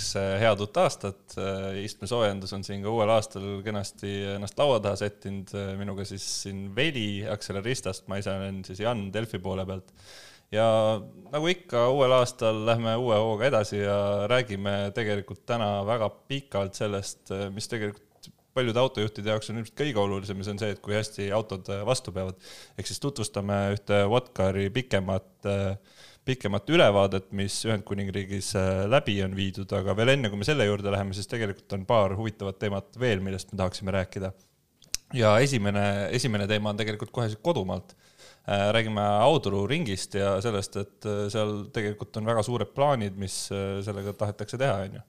tervituseks head uut aastat. istmesoojendus on siin ka uuel aastal kenasti ennast laua taha sättinud. minuga siis siin Veli Acceleristast, ma ise olen siis Jan Delfi poole pealt. ja nagu ikka, uuel aastal lähme uue hooga edasi ja räägime tegelikult täna väga pikalt sellest, mis tegelikult paljude autojuhtide jaoks on ilmselt kõige olulisem ja see on see, et kui hästi autod vastu peavad. ehk siis tutvustame ühte Whatcari pikemat äh, pikemat ülevaadet, mis Ühendkuningriigis äh, läbi on viidud, aga veel enne, kui me selle juurde läheme, siis tegelikult on paar huvitavat teemat veel, millest me tahaksime rääkida. ja esimene, esimene teema on tegelikult kohe siit kodumaalt. Äh, räägime Auduru ringist ja sellest, et äh, seal tegelikult on väga suured plaanid, mis sellega tahetakse teha, on ju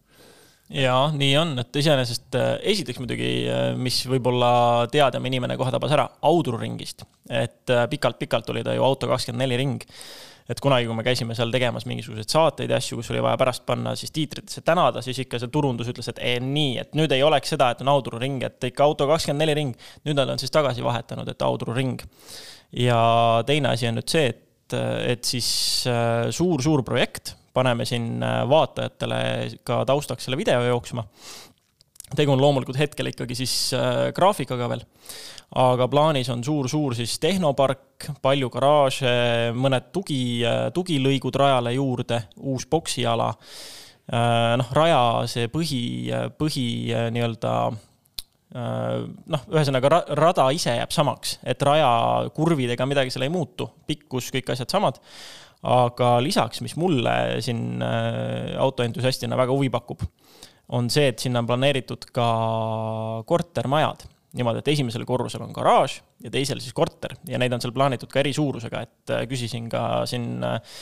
jaa, nii on, et iseenesest esiteks muidugi, mis võib-olla teadjam inimene kohe tabas ära, Auduru ringist. et pikalt-pikalt oli ta ju Auto kakskümmend neli ring et kunagi, kui me käisime seal tegemas mingisuguseid saateid ja asju, kus oli vaja pärast panna siis tiitritesse tänada, siis ikka see turundus ütles, et ee, nii, et nüüd ei oleks seda, et on Auduru-ring, et ikka auto kakskümmend neli ring. nüüd nad on siis tagasi vahetanud, et Auduru-ring. ja teine asi on nüüd see, et, et siis suur-suur äh, projekt, paneme siin äh, vaatajatele ka taustaks selle video jooksma tegu on loomulikult hetkel ikkagi siis äh, graafikaga veel, aga plaanis on suur-suur siis tehnopark, palju garaaže, mõned tugi, tugilõigud rajale juurde, uus poksiala. noh, raja see põhi, põhi nii-öelda noh, ühesõnaga rada ise jääb samaks, et raja kurvidega midagi seal ei muutu, pikkus, kõik asjad samad. aga lisaks, mis mulle siin autoentusiastina väga huvi pakub, on see, et sinna on planeeritud ka kortermajad niimoodi, et esimesel korrusel on garaaž ja teisel siis korter ja neid on seal plaanitud ka eri suurusega, et äh, küsisin ka siin äh,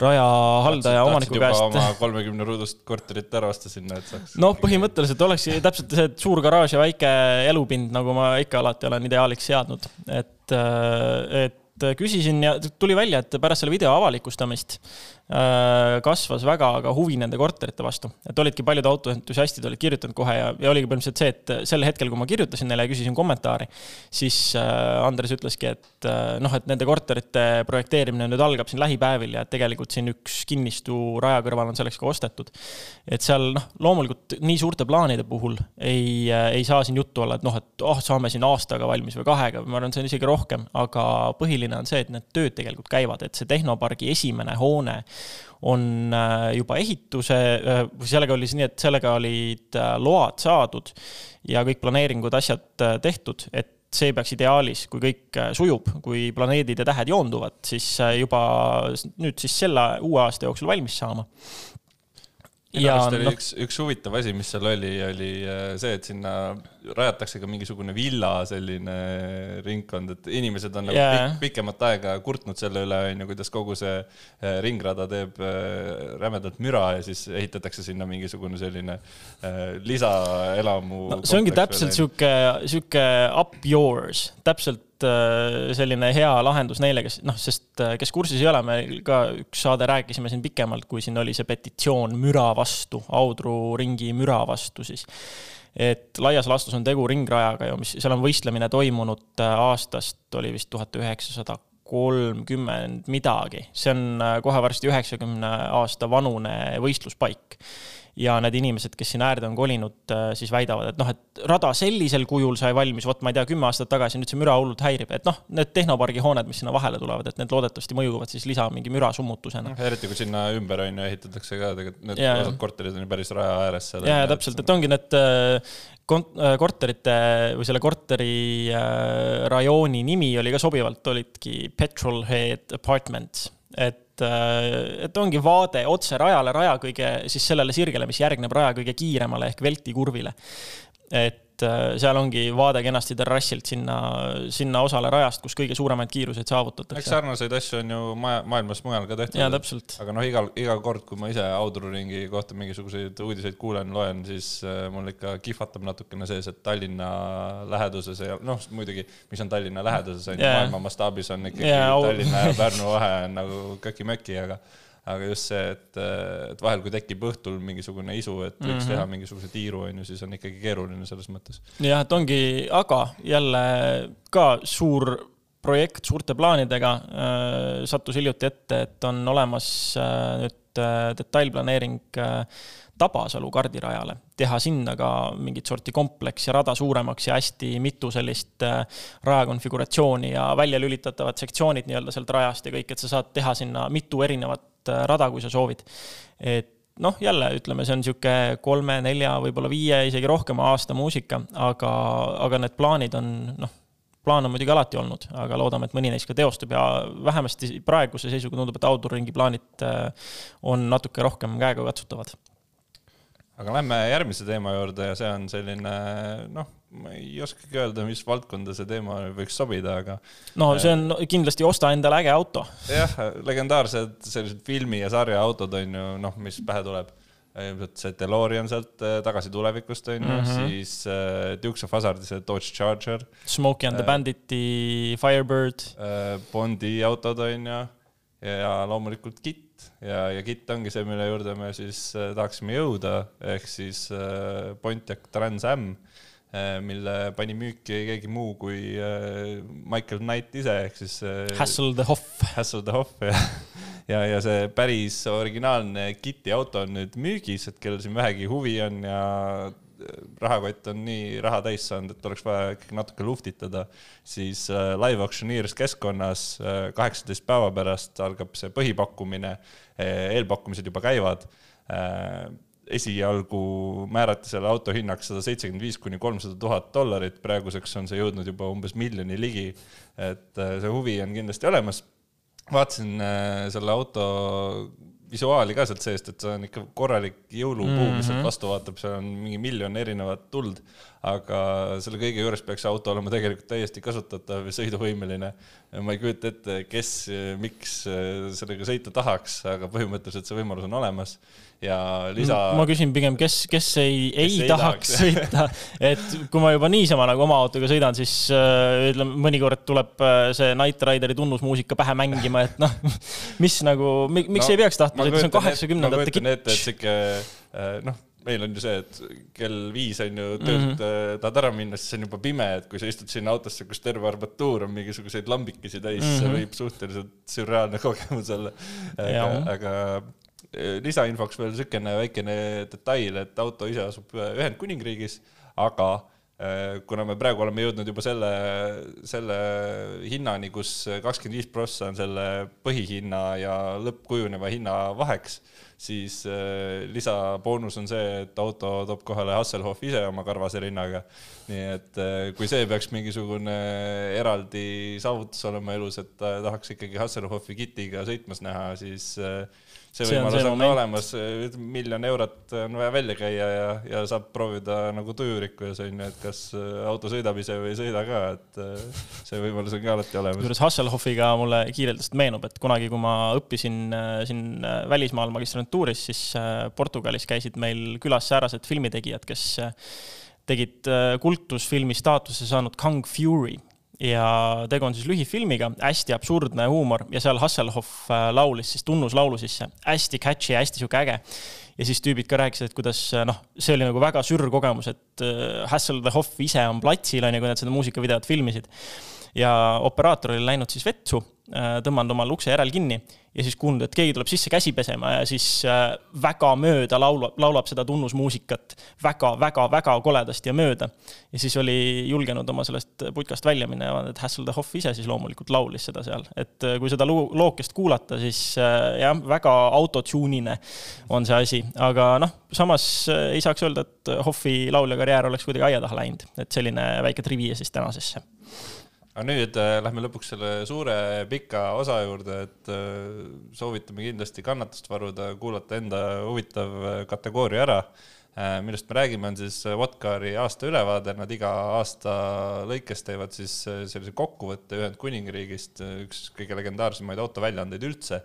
raja haldaja omaniku käest. oma kolmekümne ruudust korterit ära osta sinna, et saaks. noh, põhimõtteliselt olekski täpselt see suur garaaž ja väike elupind, nagu ma ikka alati olen ideaaliks seadnud, et, äh, et küsisin ja tuli välja, et pärast selle video avalikustamist kasvas väga ka huvi nende korterite vastu. et olidki paljud autoentusiastid olid kirjutanud kohe ja, ja oligi põhimõtteliselt see, et sel hetkel, kui ma kirjutasin neile ja küsisin kommentaari, siis äh, Andres ütleski, et äh, noh, et nende korterite projekteerimine nüüd algab siin lähipäevil ja tegelikult siin üks kinnistu raja kõrval on selleks ka ostetud. et seal noh, loomulikult nii suurte plaanide puhul ei, ei saa siin juttu olla, et noh, et oh, saame siin aastaga valmis või kahega, ma arvan, see on isegi rohkem, aga põhiline on see, et need tööd tegelikult käivad, et see tehnopargi esimene hoone on äh, juba ehituse, äh, sellega oli siis nii, et sellega olid äh, load saadud ja kõik planeeringud, asjad tehtud, et see peaks ideaalis, kui kõik sujub, kui planeedid ja tähed joonduvad, siis juba nüüd siis selle uue aasta jooksul valmis saama minu arust oli no, üks, üks huvitav asi, mis seal oli, oli äh, see, et sinna rajatakse ka mingisugune villa selline ringkond, et inimesed on nagu yeah. pik, pikemat aega kurtnud selle üle, on ju, kuidas kogu see äh, ringrada teeb äh, rämedalt müra ja siis ehitatakse sinna mingisugune selline lisaelamu. no see ongi täpselt sihuke, sihuke up yours, täpselt selline hea lahendus neile, kes noh, sest kes kursis ei ole, me ka üks saade rääkisime siin pikemalt, kui siin oli see petitsioon müra vastu, Audru ringi müra vastu siis. et laias laastus on tegu ringrajaga ju, mis, seal on võistlemine toimunud aastast, oli vist tuhat üheksasada kolmkümmend midagi, see on kohe varsti üheksakümne aasta vanune võistluspaik ja need inimesed, kes sinna äärde on kolinud, äh, siis väidavad, et noh, et rada sellisel kujul sai valmis, vot ma ei tea, kümme aastat tagasi, nüüd see müra hullult häirib, et noh, need tehnopargi hooned, mis sinna vahele tulevad, et need loodetavasti mõjuvad siis lisa mingi mürasummutusena. eriti kui sinna ümber on ju ehitatakse ka tegelikult need ja, osad korterid on ju päris raja ääres seal. ja, ja täpselt, et ongi need äh, kont-, äh, korterite või selle korteri rajooni nimi oli ka sobivalt, olidki Petrolhead Apartments, et et, et ongi vaade otse rajale, raja kõige, siis sellele sirgele, mis järgneb raja kõige kiiremale ehk Velti kurvile. et et äh, seal ongi vaade kenasti terrassilt sinna, sinna osale rajast, kus kõige suuremaid kiiruseid saavutatakse. eks sarnaseid asju on ju maja, maailmas mujal ka tehtud. aga noh, igal, iga kord, kui ma ise Auduru-ringi kohta mingisuguseid uudiseid kuulen, loen, siis äh, mul ikka kihvatab natukene sees, et Tallinna läheduses ei ole, noh, muidugi, mis on Tallinna läheduses, on ju, maailma mastaabis on ikkagi yeah, Tallinna ja Pärnu vahe on nagu köki-möki, aga aga just see, et, et vahel, kui tekib õhtul mingisugune isu, et võiks mm -hmm. teha mingisuguse tiiru, on ju, siis on ikkagi keeruline selles mõttes. jah, et ongi, aga jälle ka suur projekt suurte plaanidega äh, sattus hiljuti ette, et on olemas äh, nüüd äh, detailplaneering äh, Tabasalu kardirajale, teha sinna ka mingit sorti kompleks ja rada suuremaks ja hästi mitu sellist äh, raja konfiguratsiooni ja välja lülitatavad sektsioonid nii-öelda sealt rajast ja kõik, et sa saad teha sinna mitu erinevat äh, rada, kui sa soovid. et noh, jälle ütleme, see on niisugune kolme, nelja, võib-olla viie, isegi rohkema aasta muusika, aga, aga need plaanid on noh plaan on muidugi alati olnud, aga loodame, et mõni neist ka teostub ja vähemasti praeguse seisuga tundub, et outdoor-ringi plaanid äh, on natuke rohkem käegakatsutavad. Aga lähme järgmise teema juurde ja see on selline noh, ma ei oskagi öelda, mis valdkonda see teema võiks sobida, aga. no see on kindlasti osta endale äge auto. jah, legendaarsed sellised filmi ja sarja autod on ju noh, mis pähe tuleb ilmselt see DeLorean sealt äh, Tagasi tulevikust on ju mm, -hmm. siis äh, Dukes of Hazzardi see Dodge Charger. Smokey and the äh, Banditi Firebird äh,. Bondi autod on ju ja loomulikult Git ja, ja Git ongi see, mille juurde me siis äh, tahaksime jõuda, ehk siis äh, Pontiac Trans Am äh,, mille pani müüki keegi muu kui Michael Knight ise, ehk siis Hassel the Hoff. Hassel the Hoff, jah ja, ja see päris originaalne Kitty auto on nüüd müügis, et kellel siin vähegi huvi on ja rahakott on nii raha täis saanud, et oleks vaja ikkagi natuke luftitada, siis äh, live auctioneers keskkonnas äh, kaheksateist päeva pärast algab see põhipakkumine, äh, eelpakkumised juba käivad esialgu määrati selle auto hinnaks sada seitsekümmend viis kuni kolmsada tuhat dollarit, praeguseks on see jõudnud juba umbes miljoni ligi. et see huvi on kindlasti olemas vaatasin selle auto visuaali ka sealt seest, et see on ikka korralik jõulupuu mis sealt mhm. vastu vaatab, seal on mingi miljon erinevat tuld. aga selle kõige juures peaks auto olema tegelikult täiesti kasutatav ja sõiduvõimeline. ma ei kujuta ette, kes, miks sellega sõita tahaks, aga põhimõtteliselt see võimalus on olemas ja lisa. ma küsin pigem, kes, kes ei, ei, ei tahaks sõita, et kui ma juba niisama nagu oma autoga sõidan, siis äh, ütleme, mõnikord tuleb äh, see Night Rideri tunnusmuusika pähe mängima, et noh, mis nagu, miks no, ei peaks tahtma sõita, see on kaheksakümnendate kitsch. ma kujutan ette, et sihuke äh, noh meil on ju see, et kell viis on ju töölt mm -hmm. tahad ära minna, siis on juba pime, et kui sa istud sinna autosse, kus terve armatuur on mingisuguseid lambikesi täis mm, -hmm. see võib suhteliselt sürreaalne kogemus olla. aga, aga lisainfoks veel niisugune väikene detail, et auto ise asub Ühendkuningriigis, aga äh, kuna me praegu oleme jõudnud juba selle, selle hinnani, kus kakskümmend viis prossa on selle põhihinna ja lõppkujuneva hinna vaheks, siis lisaboonus on see, et auto toob kohale Hasselhoff ise oma karvase rinnaga. nii et kui see peaks mingisugune eraldi saavutus olema elus, et tahaks ikkagi Hasselhoffi kitiga sõitmas näha, siis see võimalus on, on olemas, miljon eurot on vaja välja käia ja, ja saab proovida nagu tujurikkujas on ju, et kas äh, auto sõidab ise või ei sõida ka, et äh, see võimalus on ka alati olemas. kusjuures Hasselhoffiga mulle kiireldust meenub, et kunagi, kui ma õppisin äh, siin välismaal magistrantuuris, siis Portugalis käisid meil külas säärased filmitegijad, kes tegid kultusfilmi staatuse saanud Kung Fury ja tegu on siis lühifilmiga, hästi absurdne huumor ja seal Hasselhoff äh, laulis siis tunnuslaulu sisse, hästi catchy, hästi sihuke äge. ja siis tüübid ka rääkisid, et kuidas äh, noh, see oli nagu väga sürr kogemus, et äh, Hasselhoff ise on platsil, on ju, kui nad seda muusikavideot filmisid. ja operaator oli läinud siis vetsu, tõmmanud omal ukse järel kinni ja siis kuulnud, et keegi tuleb sisse käsi pesema ja siis äh, väga mööda laulab, laulab seda tunnusmuusikat väga, väga, väga koledasti ja mööda. ja siis oli julgenud oma sellest putkast välja minna ja et Hasselhoff ise siis loomulikult laulis seda seal, et äh, kui seda loo, lookest kuulata, siis äh, jah, väga autotune'ine on see asi, aga noh, samas ei saaks öelda, et Hoffi lauljakarjäär oleks kuidagi aia taha läinud, et selline väike trivia siis tänasesse aga nüüd äh, lähme lõpuks selle suure pika osa juurde, et äh, soovitame kindlasti kannatust varuda, kuulata enda huvitav äh, kategooria ära äh,. millest me räägime, on siis Whatcari aasta ülevaade, nad iga aasta lõikes teevad siis äh, sellise kokkuvõtte Ühendkuningriigist, üks kõige legendaarsemaid autoväljaandeid üldse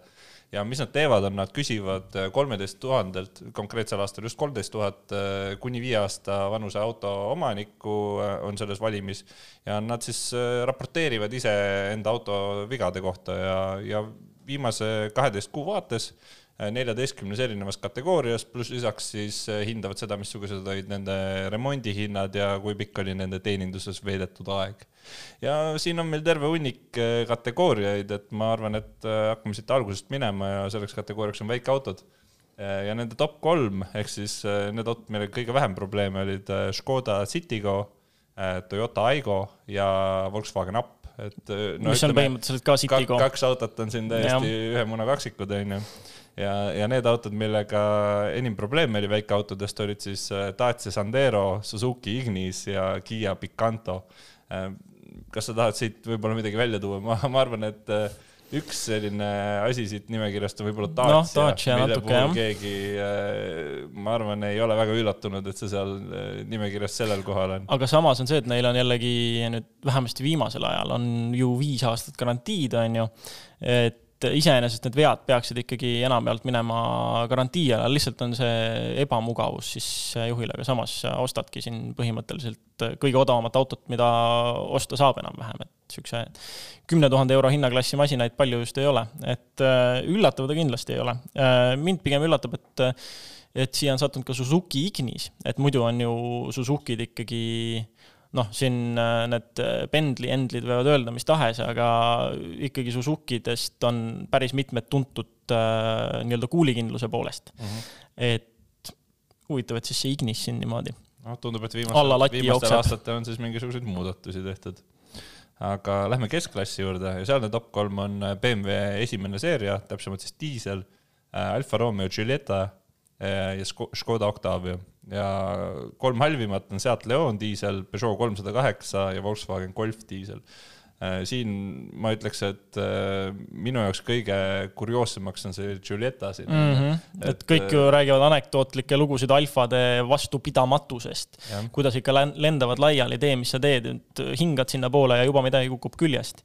ja mis nad teevad, on nad küsivad äh, kolmeteist tuhandelt, konkreetsel aastal just kolmteist tuhat äh, kuni viie aasta vanuse auto omanikku äh, on selles valimis. Ja nad siis raporteerivad ise enda auto vigade kohta ja, ja viimase kaheteist kuu vaates neljateistkümnes erinevas kategoorias, pluss lisaks siis eh, hindavad seda, missugused olid nende remondihinnad ja kui pikk oli nende teeninduses veedetud aeg. ja siin on meil terve hunnik eh, kategooriaid, et ma arvan, et eh, hakkame siit algusest minema ja selleks kategooriaks on väikeautod ja nende top kolm ehk siis need autod, millega kõige vähem probleeme olid Škoda Citigo, Toyota Aygo ja Volkswagen Up et no, mis on põhimõtteliselt ka Citigo. kaks autot on siin täiesti ühe muna kaksikud, onju. Ja, ja need autod, millega enim probleeme oli väikeautodest, olid siis äh, Dacia Sandero, Suzuki Ignis ja Kiia Picanto. Äh, kas sa tahad siit võib-olla midagi välja tuua, ma, ma arvan, et äh, üks selline asi siit nimekirjast on võib-olla Dacia no,, Dacia mille natuke, puhul keegi, ma arvan, ei ole väga üllatunud, et see seal nimekirjas sellel kohal on. aga samas on see, et neil on jällegi nüüd vähemasti viimasel ajal on ju viis aastat garantiid, on ju, et et iseenesest need vead peaksid ikkagi enamjaolt minema garantii alla, lihtsalt on see ebamugavus siis juhile, aga samas ostadki siin põhimõtteliselt kõige odavamat autot, mida osta saab enam-vähem, et niisuguse kümne tuhande euro hinnaklassi masinaid palju just ei ole, et äh, üllatav ta kindlasti ei ole. Äh, mind pigem üllatab, et et siia on sattunud ka Suzuki Ignis, et muidu on ju Suzukid ikkagi noh, siin äh, need äh, Bentley Endlid võivad öelda mis tahes, aga ikkagi Suzukidest on päris mitmed tuntud äh, nii-öelda kuulikindluse poolest mm. -hmm. et huvitav, et siis see Ignis siin niimoodi. noh, tundub, et viimastel, viimastel aastatel on siis mingisuguseid muudatusi tehtud. aga lähme keskklassi juurde ja sealne top kolm on BMW esimene seeria, täpsemalt siis diisel, Alfa Romeo Giulietta ja Škoda Octavia ja kolm halvimat on Seat Leon diisel, Peugeot kolmsada kaheksa ja Volkswagen Golf diisel. Äh, siin ma ütleks, et äh, minu jaoks kõige kurioossemaks on see Giulietta siin mm. -hmm. et, et kõik ju äh, räägivad anekdootlikke lugusid alfade vastupidamatusest, kuidas ikka lendavad laiali, tee, mis sa teed, hingad sinnapoole ja juba midagi kukub küljest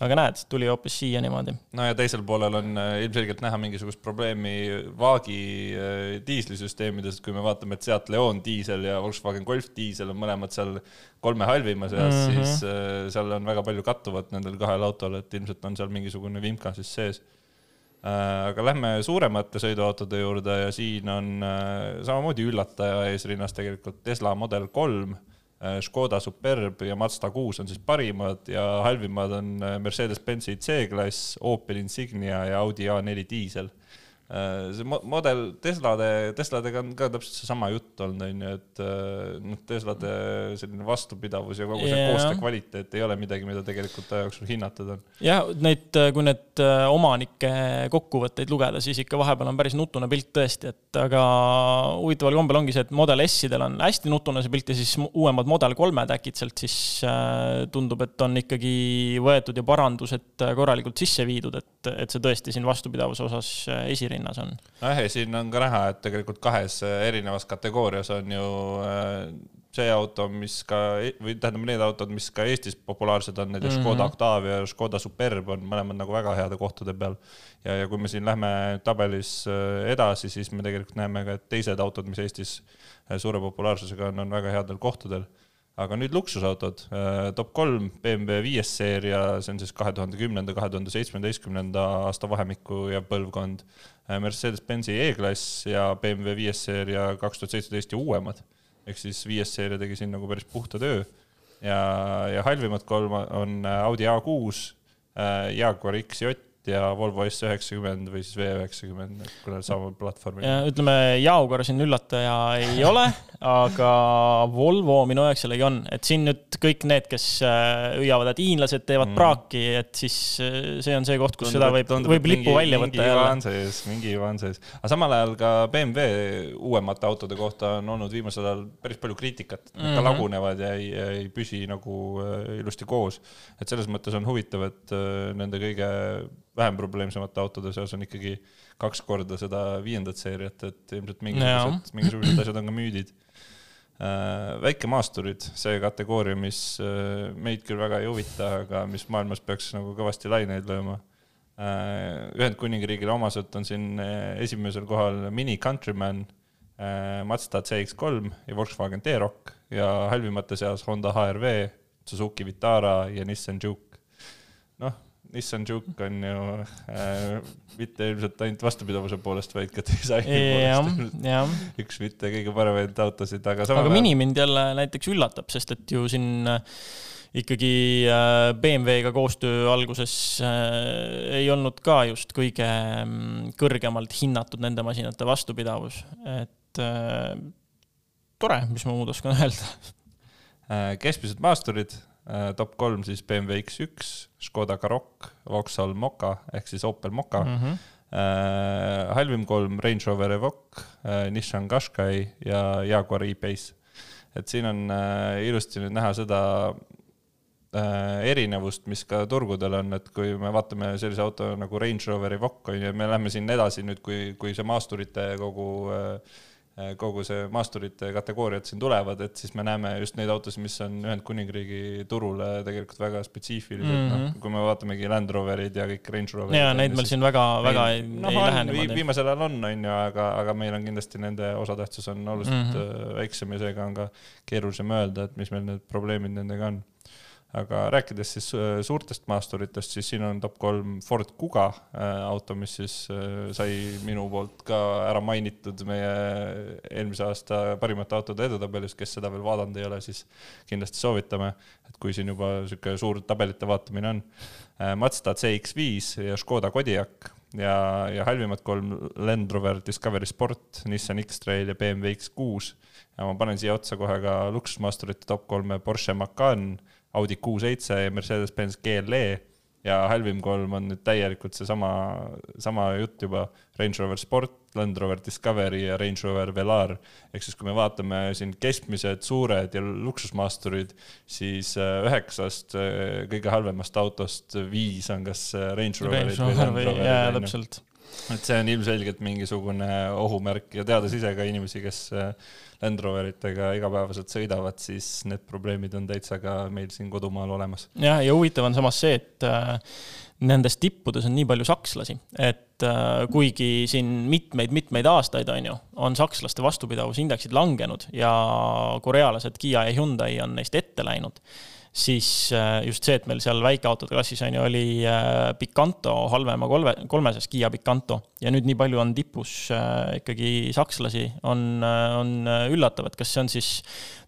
aga näed, tuli hoopis siia niimoodi. no ja teisel poolel on äh, ilmselgelt näha mingisugust probleemi Vaagi äh, diislisüsteemides, kui me vaatame, et Seat Leon diisel ja Volkswagen Golf diisel on mõlemad seal kolme halvima seas mm, -hmm. siis äh, seal on väga palju kattuvat nendel kahel autol, et ilmselt on seal mingisugune vimka siis sees aga lähme suuremate sõiduautode juurde ja siin on samamoodi üllataja eesrinnas tegelikult Tesla Model kolm Äh, Škoda Superb ja Mazda kuus on siis parimad ja halvimad on äh, Mercedes-Benzi C-klass, Opel Insignia ja Audi A4 diisel. Äh, see model Teslade, Tesladega on ka täpselt seesama jutt olnud, on ju, et äh, noh, Teslade selline vastupidavus ja kogu see yeah. koostöö kvaliteet ei ole midagi, mida tegelikult aja jooksul hinnatud on. jah, neid, kui need äh, omanike kokkuvõtteid lugeda, siis ikka vahepeal on päris nutune pilt tõesti, et aga huvitaval kombel ongi see, et Model S-idel on hästi nutune see pilt ja siis uuemad Model kolmed äkitselt siis tundub, et on ikkagi võetud ja parandused korralikult sisse viidud, et, et see tõesti siin vastupidavuse osas esirinnas hinnas on. nojah, ja siin on ka näha, et tegelikult kahes äh, erinevas kategoorias on ju äh, see auto, mis ka, või tähendab, need autod, mis ka Eestis populaarsed on, näiteks mm -hmm. Škoda Octavia ja Škoda Superb on mõlemad nagu väga heade kohtade peal. ja, ja kui me siin lähme tabelis äh, edasi, siis me tegelikult näeme ka, et teised autod, mis Eestis suure populaarsusega on, on väga headel kohtadel aga nüüd luksusautod, äh, top kolm BMW viies seeria, see on siis kahe tuhande kümnenda, kahe tuhande seitsmeteistkümnenda aasta vahemikku ja põlvkond. Äh, Mercedes-Benzi E-klass ja BMW viies seeria kaks tuhat seitseteist ja uuemad. ehk siis viies seeria tegi siin nagu päris puhta töö. ja, ja halvimad kolm on Audi A6, äh, Jaguar XJ ja Volvo S90 või siis V90, kuna samal platvormil. ütleme, Jaguar siin üllataja ei ole, aga Volvo minu jaoks jällegi on, et siin nüüd kõik need, kes äh, hüüavad, et hiinlased teevad mm. praaki, et siis äh, see on see koht, kus tundub, seda võib, võib lipu mingi, välja võtta. mingi iva on sees, mingi iva on sees. aga samal ajal ka BMW uuemate autode kohta on olnud viimasel ajal päris palju kriitikat, et mm -hmm. lagunevad ja ei, ei püsi nagu äh, ilusti koos. et selles mõttes on huvitav, et nende kõige vähem probleemsemate autode seas on ikkagi kaks korda seda viiendat seeriat, et ilmselt mingisugused, mingisugused asjad on ka müüdid äh,. väikemaasturid, see kategooria, mis äh, meid küll väga ei huvita, aga mis maailmas peaks nagu kõvasti laineid lööma äh,. Ühendkuningriigile omaselt on siin esimesel kohal Mini Countryman Mazda CX3 ja Volkswagen T-Roc ja halvimate seas Honda HRV, Suzuki Vitara ja Nissan Juke. noh Nissan Juke on ju äh, mitte ilmselt ainult vastupidavuse poolest, vaid ka disaini poolest. üks mitte kõige paremaid autosid, aga samal aga ajal. Mini mind jälle näiteks üllatab, sest et ju siin ikkagi äh, BMW-ga koostöö alguses äh, ei olnud ka just kõige mm, kõrgemalt hinnatud nende masinate vastupidavus, et äh, tore, mis ma muud oskan öelda. keskmised maasturid, top kolm siis BMW X1, Škoda Karoq, Vauxhall Moka ehk siis Opel Moka mm. -hmm. halvim kolm Range Rover Evoque, Nissan Qashqai ja Jaguar E-Pace. et siin on ilusti nüüd näha seda Äh, erinevust, mis ka turgudel on, et kui me vaatame sellise auto nagu Range Rover Evoque on ju, me lähme siin edasi nüüd, kui, kui see maasturite kogu äh, kogu see maasturite kategooriad siin tulevad, et siis me näeme just neid autosid, mis on Ühendkuningriigi turule tegelikult väga spetsiifilised mm, -hmm. noh, mhm. kui me vaatamegi Land Roverid ja kõik Range Roverid. ja neid meil siin väga, väga ei, no, ei lähe niimoodi. viimasel ajal on, on ju, aga, aga meil on kindlasti nende osatähtsus on oluliselt mm -hmm. väiksem ja seega on ka keerulisem öelda, et mis meil need probleemid nendega on aga rääkides siis äh, suurtest maasturitest, siis siin on top kolm Ford Kuga äh, auto, mis siis äh, sai minu poolt ka ära mainitud meie eelmise aasta parimate autode edutabelis, kes seda veel vaadanud ei ole, siis kindlasti soovitame, et kui siin juba niisugune suur tabelite vaatamine on. Mazda CX-5 ja Škoda Kodiaq ja, ja halvimad kolm Land Rover Discovery Sport, Nissan X-Trail ja BMW X6 ja ma panen siia otsa kohe ka luksusmaasturite top kolme Porsche Macan Audi Q7 ja Mercedes-Benz GLE ja halvim kolm on nüüd täielikult seesama, sama jutt juba, Range Rover Sport, Land Rover Discovery ja Range Rover Velar. ehk siis, kui me vaatame siin keskmised, suured ja luksusmaasturid, siis äh, üheksast äh, kõige halvemast autost viis on kas äh, Range Roverid või Land Roverid. jaa, täpselt. Et see on ilmselgelt mingisugune ohumärk ja teades ise ka inimesi, kes Land Roveritega igapäevaselt sõidavad, siis need probleemid on täitsa ka meil siin kodumaal olemas. jah, ja huvitav on samas see, et äh, nendes tippudes on nii palju sakslasi, et äh, kuigi siin mitmeid-mitmeid aastaid, on ju, on sakslaste vastupidavusindeksid langenud ja korealased Kiia ja Hyundai on neist ette läinud siis äh, just see, et meil seal väikeautode klassis on ju, oli äh, Picanto halvema kolme, kolmeses Kiia Picanto ja nüüd nii palju on tipus äh, ikkagi sakslasi, on, on üllatav, et kas see on siis,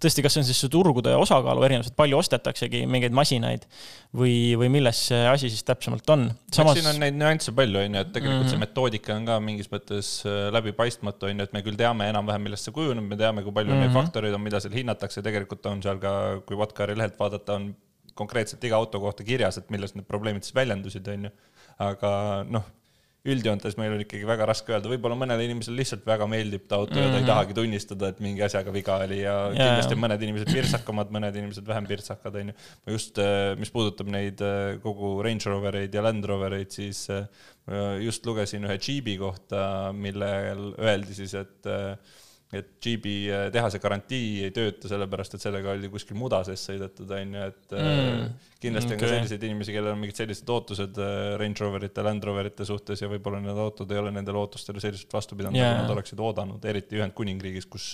tõesti, kas see on siis see turgude osakaalu erinevus, et palju ostetaksegi mingeid masinaid või, või milles see asi siis täpsemalt on. Samas... siin on neid nüansse palju, on ju, et tegelikult mm -hmm. see mhm. metoodika on ka mingis mõttes läbipaistmatu, on ju, et me küll teame enam-vähem, millest see kujuneb, me teame, kui palju mm -hmm. neid faktoreid on, mida seal hinnatakse, tegelikult on seal ka, kui Vodkari lehelt vaadata, ta on konkreetselt iga auto kohta kirjas, et milles need probleemid siis väljendusid, on ju. aga noh, üldjoontes meil on ikkagi väga raske öelda, võib-olla mõnele inimesele lihtsalt väga meeldib ta auto mm -hmm. ja ta ei mhm. tahagi tunnistada, et mingi asjaga viga oli ja yeah. kindlasti mõned inimesed pirtsakamad, mõned inimesed vähem pirtsakad, on ju. ma just, äh, mis puudutab neid äh, kogu Range Rovereid ja Land Rovereid, siis äh, just lugesin ühe Jeebi kohta, millel öeldi siis, et et Jeebi äh, tehase garantii ei tööta, sellepärast et sellega oli kuskil muda sees sõidetud, on ju, et äh, mm, kindlasti okay. on ka selliseid inimesi, kellel on mingid sellised ootused äh, Range Roverite, Land Roverite suhtes ja võib-olla need autod ei ole nendele ootustele selliselt vastu pidanud yeah., nagu nad oleksid oodanud, eriti Ühendkuningriigis, kus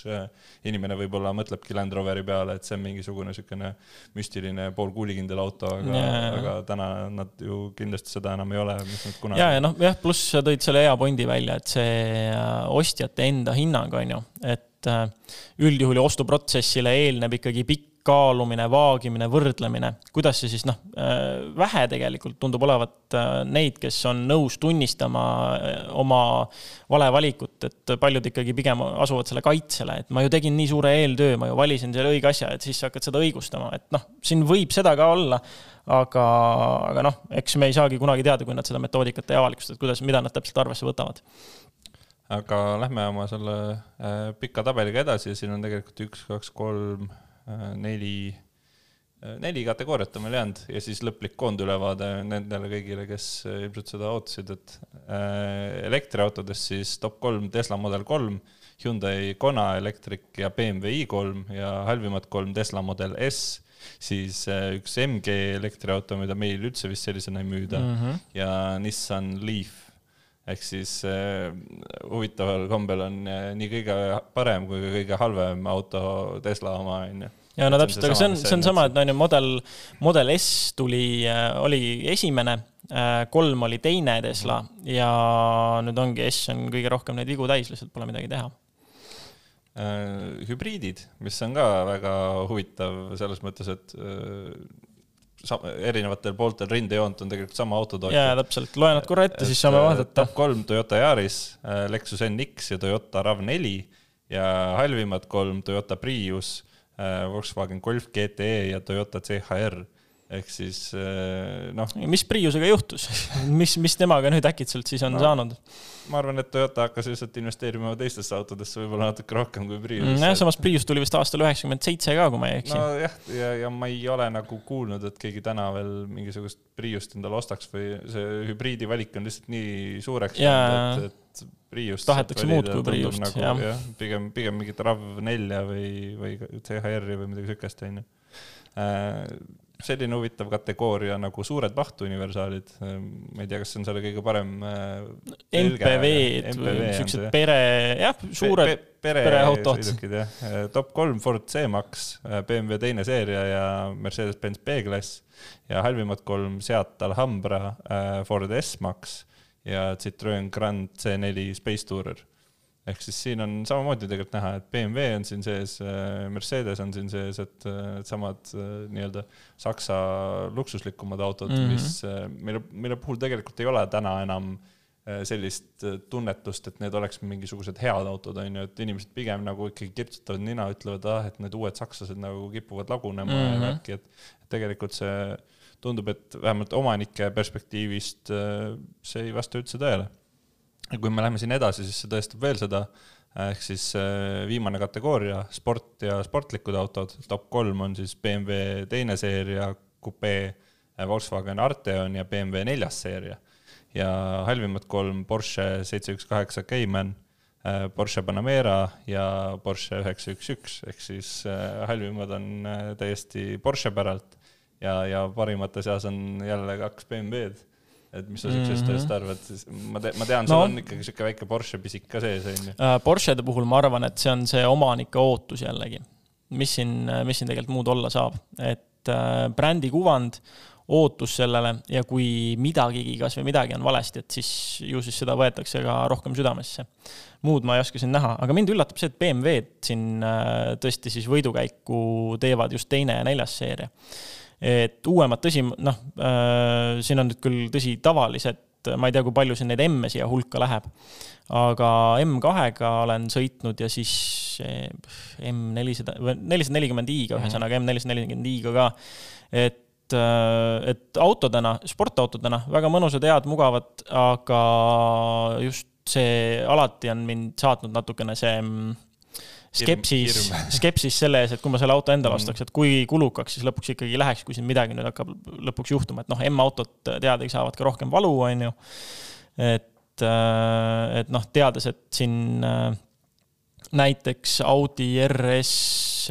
inimene võib-olla mõtlebki Land Roveri peale, et see on mingisugune niisugune müstiline poolkuulikindel auto, aga yeah., aga täna nad ju kindlasti seda enam ei ole, mis nad kunagi ja, ja noh, jah, pluss sa tõid selle hea pointi välja, et see ostjate enda hinnang, on ju, et äh, üldjuhul ju ostuprotsessile eelneb ikkagi pikk kaalumine, vaagimine, võrdlemine, kuidas see siis noh, äh, vähe tegelikult tundub olevat äh, neid, kes on nõus tunnistama oma valevalikut, et paljud ikkagi pigem asuvad selle kaitsele, et ma ju tegin nii suure eeltöö, ma ju valisin selle õige asja, et siis sa hakkad seda õigustama, et noh, siin võib seda ka olla, aga, aga noh, eks me ei saagi kunagi teada, kui nad seda metoodikat ei avalikusta, et kuidas, mida nad täpselt arvesse võtavad. Aga lähme oma selle äh, pika tabeliga edasi, siin on tegelikult üks, kaks, kolm, äh, neli, äh, neli kategooriat on meil jäänud ja siis lõplik koondülevaade nendele kõigile, kes ilmselt seda ootasid, et elektriautodest siis top kolm Tesla Model kolm, Hyundai Kona Electric ja BMW i3 ja halvimad kolm Tesla Model S siis üks MG elektriauto, mida meil üldse vist sellisena ei müüda mm -hmm. ja Nissan Leaf ehk siis äh, huvitaval kombel on äh, nii kõige parem kui ka kõige halvem auto Tesla oma, on ju ja no täpselt, aga see on, see on sama, et on ju Model, Model S tuli äh,, oli esimene äh,, kolm oli teine Tesla ja nüüd ongi S on kõige rohkem neid vigu täis, lihtsalt pole midagi teha äh,. hübriidid, mis on ka väga huvitav selles mõttes, et erinevatel pooltel rindejoont on tegelikult sama autotootja. jaa, täpselt, loe nad korra ette, siis saame vaadata. top kolm Toyota Yaris, Lexus NX ja Toyota RAV4 ja halvimad kolm Toyota Prius, Volkswagen Golf GTE ja Toyota CHR ehk siis eh, noh. mis Priusega juhtus mis, mis temaga nüüd äkitselt siis on no, saanud? ma arvan, et Toyota hakkas lihtsalt investeerima teistesse autodesse võib-olla natuke rohkem kui Prius. Mm, jah, samas Prius tuli vist aastal üheksakümmend seitse ka, kui ma ei eksi. nojah, ja, ja ma ei ole nagu kuulnud, et keegi täna veel mingisugust Priust endale ostaks või see hübriidi valik on lihtsalt nii suureks läinud, et, et Priust. tahetakse muud kui Priust nagu,, jah ja,. pigem, pigem mingit RAV4 või, või CHR-i või midagi siukest, onju äh, selline huvitav kategooria nagu suured vahtuniversaalid, ma ei tea, kas see on selle kõige parem äh, MPV-d või siuksed pere, jah, suured pe pere, pereautod. jah, äh, top kolm Ford C-Max, äh, BMW teine seeria ja Mercedes-Benz B-klass. Ja halvimad kolm Seat Alhambra, Ford S-Max ja Citroen Grand C4 Space Tourer ehk siis siin on samamoodi tegelikult näha, et BMW on siin sees, äh, Mercedes on siin sees, et äh, äh, nii-öelda Saksa luksuslikumad autod mm, -hmm. mis mille, mille puhul tegelikult ei ole täna enam sellist tunnetust, et need oleks mingisugused head autod, on ju, et inimesed pigem nagu ikkagi kirtsutavad nina, ütlevad, ah, et need uued sakslased nagu kipuvad lagunema mm -hmm. ja värki, et tegelikult see tundub, et vähemalt omanike perspektiivist see ei vasta üldse tõele ja kui me läheme siin edasi, siis see tõestab veel seda, ehk siis äh, viimane kategooria, sport ja sportlikud autod, top kolm on siis BMW teine seeria, kupee, äh, Volkswagen Arteon ja BMW neljas seeria. ja halvimad kolm Porsche seitse üks kaheksa Cayman, äh, Porsche Panamera ja Porsche üheksa üks üks, ehk siis halvimad on täiesti Porsche päralt ja, ja parimate seas on jälle kaks BMW-d et mis sa siuksest mm -hmm. asjast arvad, siis ma te-, ma tean no., sul on ikkagi sihuke väike Porsche pisik ka sees, on ju. Äh, Porschede puhul ma arvan, et see on see omanike ootus jällegi. mis siin, mis siin tegelikult muud olla saab, et äh, brändi kuvand, ootus sellele ja kui midagigi, kasvõi midagi on valesti, et siis ju siis seda võetakse ka rohkem südamesse. muud ma ei oska siin näha, aga mind üllatab see, et BMW-d siin äh, tõesti siis võidukäiku teevad just teine ja neljas seeria et uuemad, tõsi, noh äh,, siin on nüüd küll tõsi, tavalised, ma ei tea, kui palju siin neid M-e siia hulka läheb, aga M2-ga olen sõitnud ja siis M400, nelisada nelikümmend i-ga, mhm. ühesõnaga M440 i-ga ka, et äh, et autodena, sportautodena väga mõnusad, head, mugavad, aga just see alati on mind saatnud natukene see mm, skepsis, skepsis selle ees, et kui ma selle auto endale mm. ostaks, et kui kulukaks siis lõpuks ikkagi läheks, kui siin midagi nüüd hakkab lõpuks juhtuma, et noh, M-autod teadagi saavad ka rohkem valu, on ju. et, äh, et noh, teades, et siin äh, näiteks Audi RS,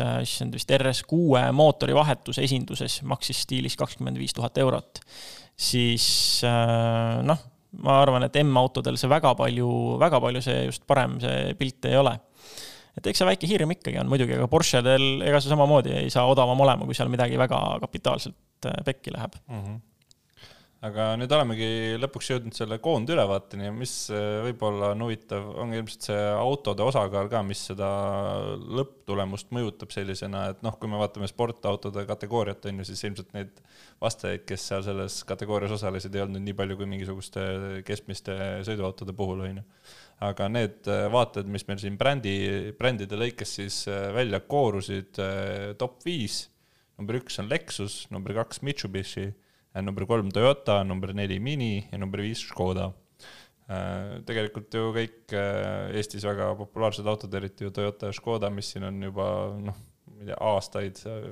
äh, issand vist RS6 mootori vahetus esinduses maksis stiilis kakskümmend viis tuhat eurot, siis noh, ma arvan, et M-autodel see väga palju, väga palju see just parem see pilt ei ole et eks see väike hirm ikkagi on muidugi, aga Porschedel, ega see samamoodi ei saa odavam olema, kui seal midagi väga kapitaalselt äh, pekki läheb mm. -hmm aga nüüd olemegi lõpuks jõudnud selle koondülevaateni mis äh, võib-olla on huvitav, on ilmselt see autode osakaal ka, mis seda lõpptulemust mõjutab sellisena, et noh, kui me vaatame sportautode kategooriat, on ju, siis ilmselt neid vastajaid, kes seal selles kategoorias osalesid, ei olnud nii palju kui mingisuguste keskmiste sõiduautode puhul, on ju aga need äh, vaated, mis meil siin brändi, brändide lõikes siis äh, välja koorusid, äh, top viis, number üks on Lexus, number kaks Mitsubishi, number kolm Toyota, number neli Mini ja number viis Škoda. tegelikult ju kõik Eestis väga populaarsed autod, eriti ju Toyota ja Škoda, mis siin on juba noh, aastaid äh,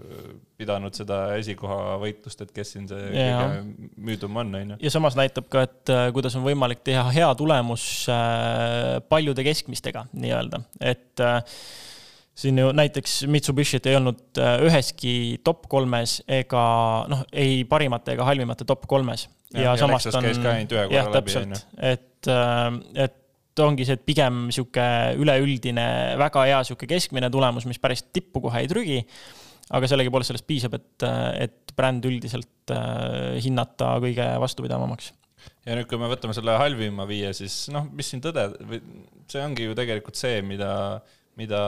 pidanud seda esikoha võitlust, et kes siin see ja. kõige müüdum on, on ju. ja samas näitab ka, et äh, kuidas on võimalik teha hea tulemus äh, paljude keskmistega nii-öelda, et siin ju näiteks Mitsubishit ei olnud üheski top kolmes ega noh, ei parimate ega halvimate top kolmes. ja, ja samas ta on. läbi, on ju. et, et ongi see, et pigem sihuke üleüldine, väga hea sihuke keskmine tulemus, mis päris tippu kohe ei trügi. aga sellegipoolest sellest piisab, et, et bränd üldiselt äh, hinnata kõige vastupidavamaks ja nüüd, kui me võtame selle halvima viie, siis noh, mis siin tõde, see ongi ju tegelikult see, mida mida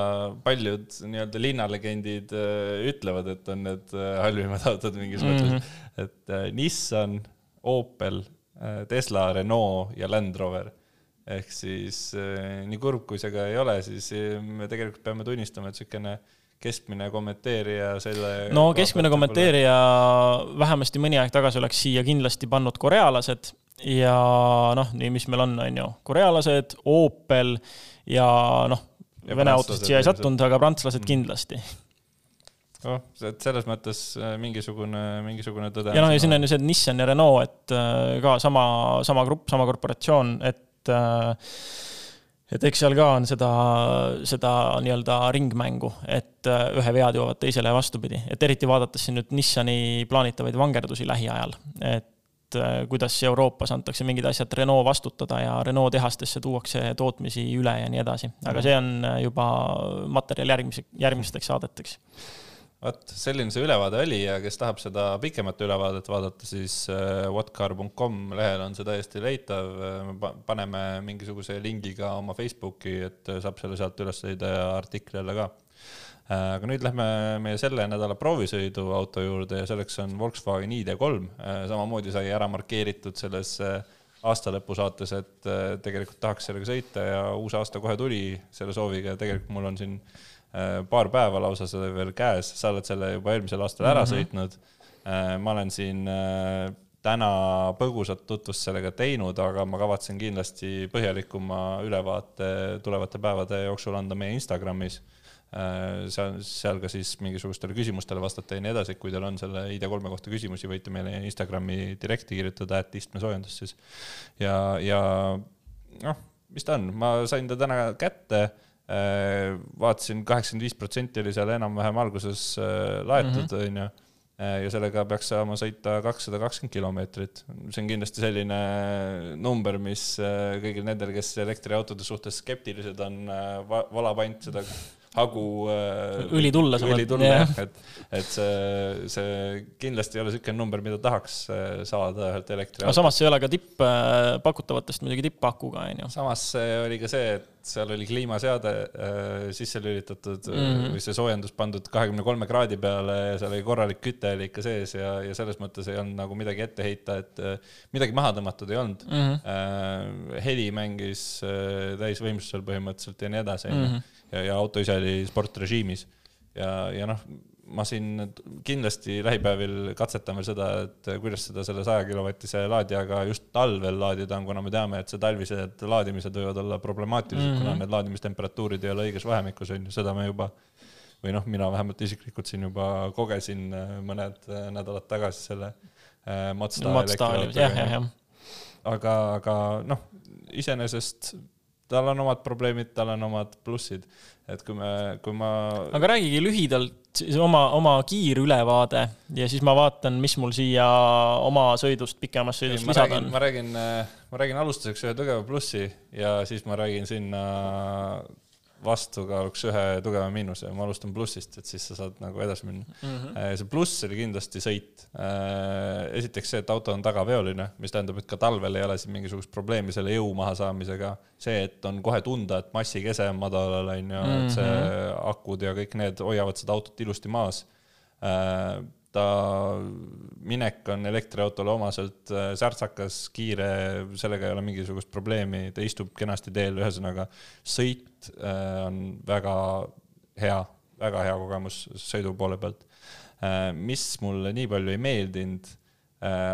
paljud nii-öelda linnalegendid äh, ütlevad, et on need äh, halvimad autod mingis mm -hmm. mõttes. et äh, Nissan, Opel, Tesla, Renault ja Land Rover. Ehk siis nii kurb, kui see ka ei ole, siis me tegelikult peame tunnistama, et niisugune keskmine kommenteerija selle no keskmine kommenteerija vähemasti mõni aeg tagasi oleks siia kindlasti pannud korealased ja noh, nii, mis meil on, on ju, korealased, Opel ja noh, Vene autosid siia ei sattunud, aga prantslased mm. kindlasti oh, et selles mõttes äh, mingisugune, mingisugune tõde. ja noh, ja siin on ju see Nissan ja Renault, et ka sama, sama grupp, sama korporatsioon, et äh, et eks seal ka on seda, seda nii-öelda ringmängu, et ühe vead jõuavad teisele ja vastupidi, et eriti vaadates siin nüüd Nissani plaanitavaid vangerdusi lähiajal, et et äh, kuidas Euroopas antakse mingid asjad Renault vastutada ja Renault tehastesse tuuakse tootmisi üle ja nii edasi, aga see on äh, juba materjal järgmise, järgmisteks saadeteks vot selline see ülevaade oli ja kes tahab seda pikemat ülevaadet vaadata, siis äh, whatcar.com lehel on see täiesti leitav. me paneme mingisuguse lingi ka oma Facebooki, et saab selle sealt üles leida ja artikli jälle ka Äh, aga nüüd lähme meie selle nädala proovisõidu auto juurde ja selleks on Volkswagen ID3. Äh, samamoodi sai ära markeeritud selles äh, aastalõpusaates, et tegelikult tahaks sellega sõita ja uus aasta kohe tuli selle sooviga ja tegelikult mul on siin paar päeva lausa see veel käes, sa oled selle juba eelmisel aastal ära mm -hmm. sõitnud. ma olen siin täna põgusat tutvust sellega teinud, aga ma kavatsen kindlasti põhjalikuma ülevaate tulevate päevade jooksul anda meie Instagramis Äh, seal, seal ka siis mingisugustele küsimustele vastata ja nii edasi, kui teil on selle ID3 kohta küsimusi, võite meile Instagrami direkti kirjutada, et istmesoojendus siis. ja, ja noh, mis ta on, ma sain ta täna kätte, äh, vaatasin, kaheksakümmend viis protsenti oli seal enam-vähem alguses äh, laetud, mhm. onju ja sellega peaks saama sõita kakssada kakskümmend kilomeetrit. see on kindlasti selline number, mis kõigil nendel, kes elektriautode suhtes skeptilised on, valab ainult seda hagu äh,. õli tulla. õli tulla jah, et, et see, see kindlasti ei ole niisugune number, mida tahaks äh, saada ühelt elektriautalt. aga samas see ei ole ka tipppakutavatest muidugi tippakuga, on ju. samas oli ka see, et seal oli kliimaseade äh, sisse lülitatud mm -hmm. või see soojendus pandud kahekümne kolme kraadi peale ja seal oli korralik küte oli ikka sees ja, ja selles mõttes ei olnud nagu midagi ette heita, et äh, midagi maha tõmmatud ei olnud mm. -hmm. Äh, heli mängis äh, täisvõimsusel põhimõtteliselt ja nii edasi, onju ja, ja auto ise oli sportrežiimis. ja, ja noh, ma siin kindlasti lähipäevil katsetan veel seda, et kuidas seda selle saja kilovatise laadijaga just talvel laadida on, kuna me teame, et see talvised laadimised võivad olla problemaatilised mm, -hmm. kuna need laadimistemperatuurid ei ole õiges vahemikus, on ju, seda me juba või noh, mina vähemalt isiklikult siin juba kogesin äh, mõned äh, nädalad tagasi selle äh, Mazda elektriautoga. aga, aga noh, iseenesest tal on omad probleemid, tal on omad plussid, et kui me, kui ma. aga räägigi lühidalt siis oma, oma kiirülevaade ja siis ma vaatan, mis mul siia oma sõidust, pikemast sõidust Ei, lisada on. ma räägin, ma räägin alustuseks ühe tugeva plussi ja siis ma räägin sinna vastukaaluks ühe tugeva miinuse, ma alustan plussist, et siis sa saad nagu edasi minna mm. -hmm. see pluss oli kindlasti sõit. Äh, esiteks see, et auto on tagaveoline, mis tähendab, et ka talvel ei ole siin mingisugust probleemi selle jõu mahasaamisega. see, et on kohe tunda, et massikese on madalal, on ju, et see mhm. akud ja kõik need hoiavad seda autot ilusti maas äh, ta minek on elektriautole omaselt äh, särtsakas, kiire, sellega ei ole mingisugust probleemi, ta istub kenasti teel, ühesõnaga sõit äh, on väga hea, väga hea kogemus sõidu poole pealt. Äh, mis mulle nii palju ei meeldinud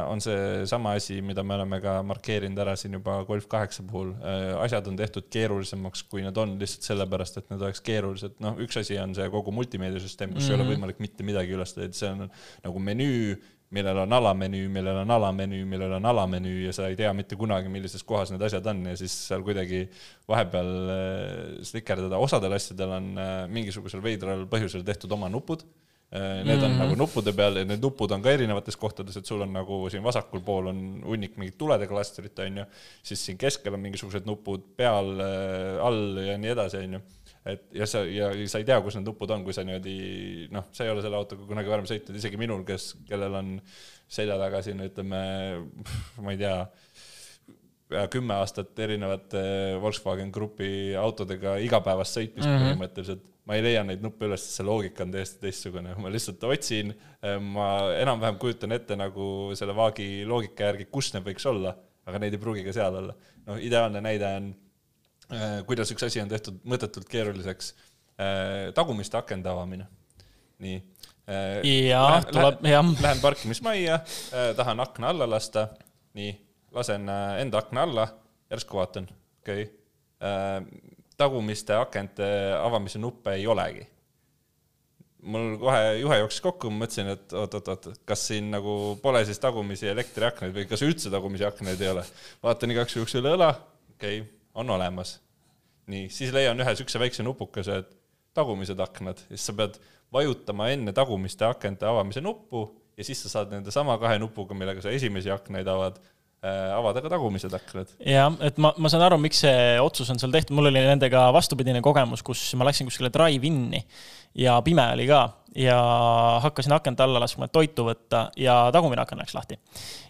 on seesama asi, mida me oleme ka markeerinud ära siin juba Golf kaheksa puhul. Äh, asjad on tehtud keerulisemaks, kui nad on, lihtsalt sellepärast, et need oleks keerulised. noh, üks asi on see kogu multimeediasüsteem, kus mm -hmm. ei ole mhm. võimalik mitte midagi üles leida, see on nagu menüü, millel on alamenüü, millel on alamenüü, millel on alamenüü ja sa ei tea mitte kunagi, millises kohas need asjad on ja siis seal kuidagi vahepeal äh, slikerdada. osadel asjadel on mingisugusel veidral põhjusel tehtud oma nupud Äh, need on mm -hmm. nagu nuppude peal ja need nupud on ka erinevates kohtades, et sul on nagu siin vasakul pool on hunnik mingit tulede klastrit, on ju, siis siin keskel on mingisugused nupud, peal, äh, all ja nii edasi, on ju. et ja sa, ja sa ei tea, kus need nupud on, kui sa niimoodi noh, sa ei ole selle autoga kunagi varem sõitnud, isegi minul, kes, kellel on selja taga siin ütleme, ma ei tea kümme aastat erinevate Volkswagen Grupi autodega igapäevast sõitmist mm -hmm. põhimõtteliselt. ma ei leia neid nuppe üles, sest see loogika on täiesti teistsugune, ma lihtsalt otsin, ma enam-vähem kujutan ette nagu selle vaagi loogika järgi, kus need võiks olla, aga neid ei pruugi ka seal olla. noh, ideaalne näide on, kuidas üks asi on tehtud mõttetult keeruliseks, tagumiste akende avamine. nii jaa, tuleb, jah. Lähen parkimismajja, tahan akna alla lasta, nii lasen äh, enda akna alla, järsku vaatan, okei okay., äh, tagumiste akente avamise nuppe ei olegi. mul kohe juhe jooksis kokku, ma mõtlesin, et oot-oot-oot, kas siin nagu pole siis tagumisi elektriaknaid või kas üldse tagumisi aknaid ei ole. vaatan igaks juhuks üle õla, okei okay,, on olemas. nii, siis leian ühe siukse väikse nupukese, et tagumised aknad, siis sa pead vajutama enne tagumiste akente avamise nuppu ja siis sa saad nende sama kahe nupuga, millega sa esimesi aknaid avad, avada ka tagumised aknad. jah, et ma, ma saan aru, miks see otsus on seal tehtud, mul oli nendega vastupidine kogemus, kus ma läksin kuskile drive-in'i ja pime oli ka ja hakkasin akent alla laskma, et toitu võtta ja tagumine aken läks lahti.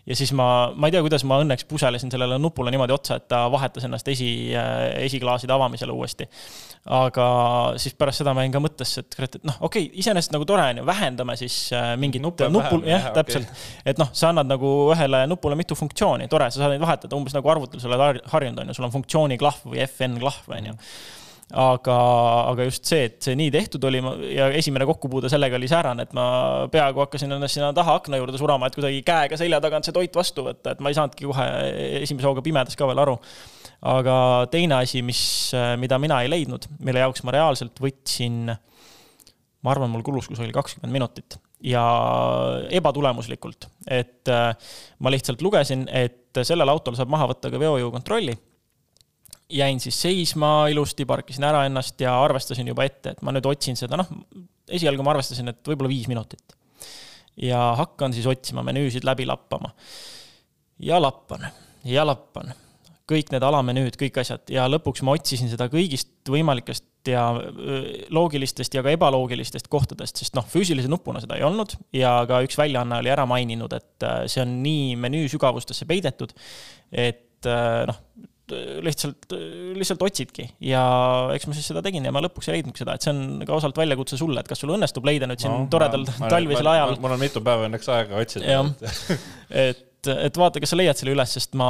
ja siis ma, ma ei tea, kuidas ma õnneks puselesin sellele nupule niimoodi otsa, et ta vahetas ennast esi, esiklaaside avamisele uuesti. Aga siis pärast seda ma jäin ka mõttesse, et kurat, et noh, okei okay,, iseenesest nagu tore on ju, vähendame siis äh, mingit nupul, jah, jah, täpselt. okay.. et noh, sa annad nagu ühele nupule mitu funktsiooni, tore, sa saad neid vahetada, umbes nagu arvutil sa oled harjunud, on ju, sul on funktsiooniklahv või FN klahv, on ju aga, aga just see, et see nii tehtud oli ja esimene kokkupuude sellega oli säärane, et ma peaaegu hakkasin ennast sinna taha akna juurde surama, et kuidagi käega selja tagant see toit vastu võtta, et ma ei saanudki kohe esimese hooga pimedas ka veel aru. Aga teine asi, mis, mida mina ei leidnud, mille jaoks ma reaalselt võtsin, ma arvan, mul kulus kusagil kakskümmend minutit ja ebatulemuslikult, et äh, ma lihtsalt lugesin, et sellel autol saab maha võtta ka veojõukontrolli jäin siis seisma ilusti, parkisin ära ennast ja arvestasin juba ette, et ma nüüd otsin seda, noh, esialgu ma arvestasin, et võib-olla viis minutit. ja hakkan siis otsima menüüsid läbi lappama. ja lappan ja lappan kõik need alamenüüd, kõik asjad ja lõpuks ma otsisin seda kõigist võimalikest ja loogilistest ja ka ebaloogilistest kohtadest, sest noh, füüsilise nupuna seda ei olnud ja ka üks väljaanne oli ära maininud, et see on nii menüü sügavustesse peidetud, et noh, lihtsalt, lihtsalt otsidki ja eks ma siis seda tegin ja ma lõpuks ei leidnudki seda, et see on ka osalt väljakutse sulle, et kas sul õnnestub leida nüüd siin no, toredal talvisel ajal. mul on mitu päeva õnneks aega otsida. et et, et vaata, kas sa leiad selle üles, sest ma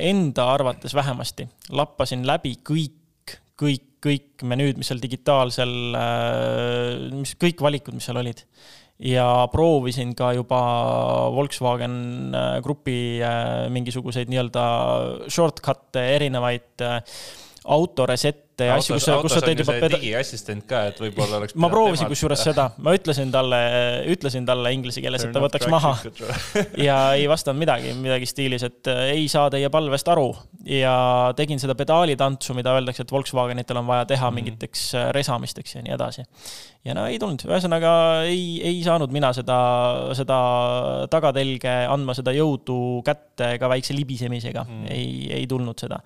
enda arvates vähemasti lappasin läbi kõik, kõik, kõik menüüd, mis seal digitaalsel, äh, mis kõik valikud, mis seal olid. Ja proovisin ka juba Volkswagen äh, Grupi äh, mingisuguseid nii-öelda shortcut'e, erinevaid autoresette ette ja asju, kus sa, kus sa teed juba peda-. digiassistent ka, et võib-olla oleks. ma proovisin kusjuures seda, ma ütlesin talle, ütlesin talle inglise keeles, et ta võtaks maha. ja ei vastanud midagi, midagi stiilis, et äh, ei saa teie palvest aru. ja tegin seda pedaalitantsu, mida öeldakse, et Volkswagenitel on vaja teha mm. mingiteks äh, resamisteks ja nii edasi. Ja no ei tulnud, ühesõnaga ei, ei saanud mina seda, seda tagatelge andma seda jõudu kätte ka väikse libisemisega mm., ei, ei tulnud seda.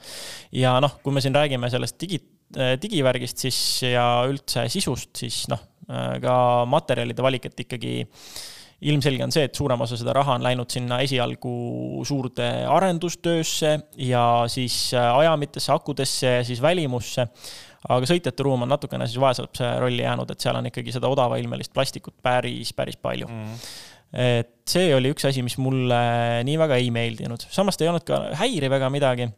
ja noh, kui me siin räägime sellest digi Äh, digivärgist siis ja üldse sisust, siis noh, äh, ka materjalide valik, et ikkagi ilmselge on see, et suurem osa seda raha on läinud sinna esialgu suurde arendustöösse ja siis äh, ajamitesse, akudesse ja siis välimusse. aga sõitjate ruum on natukene siis vaesesse rolli jäänud, et seal on ikkagi seda odavailmelist plastikut päris, päris palju. Mm. Et see oli üks asi, mis mulle nii väga ei meeldinud, samas ta ei olnud ka häiriv ega midagi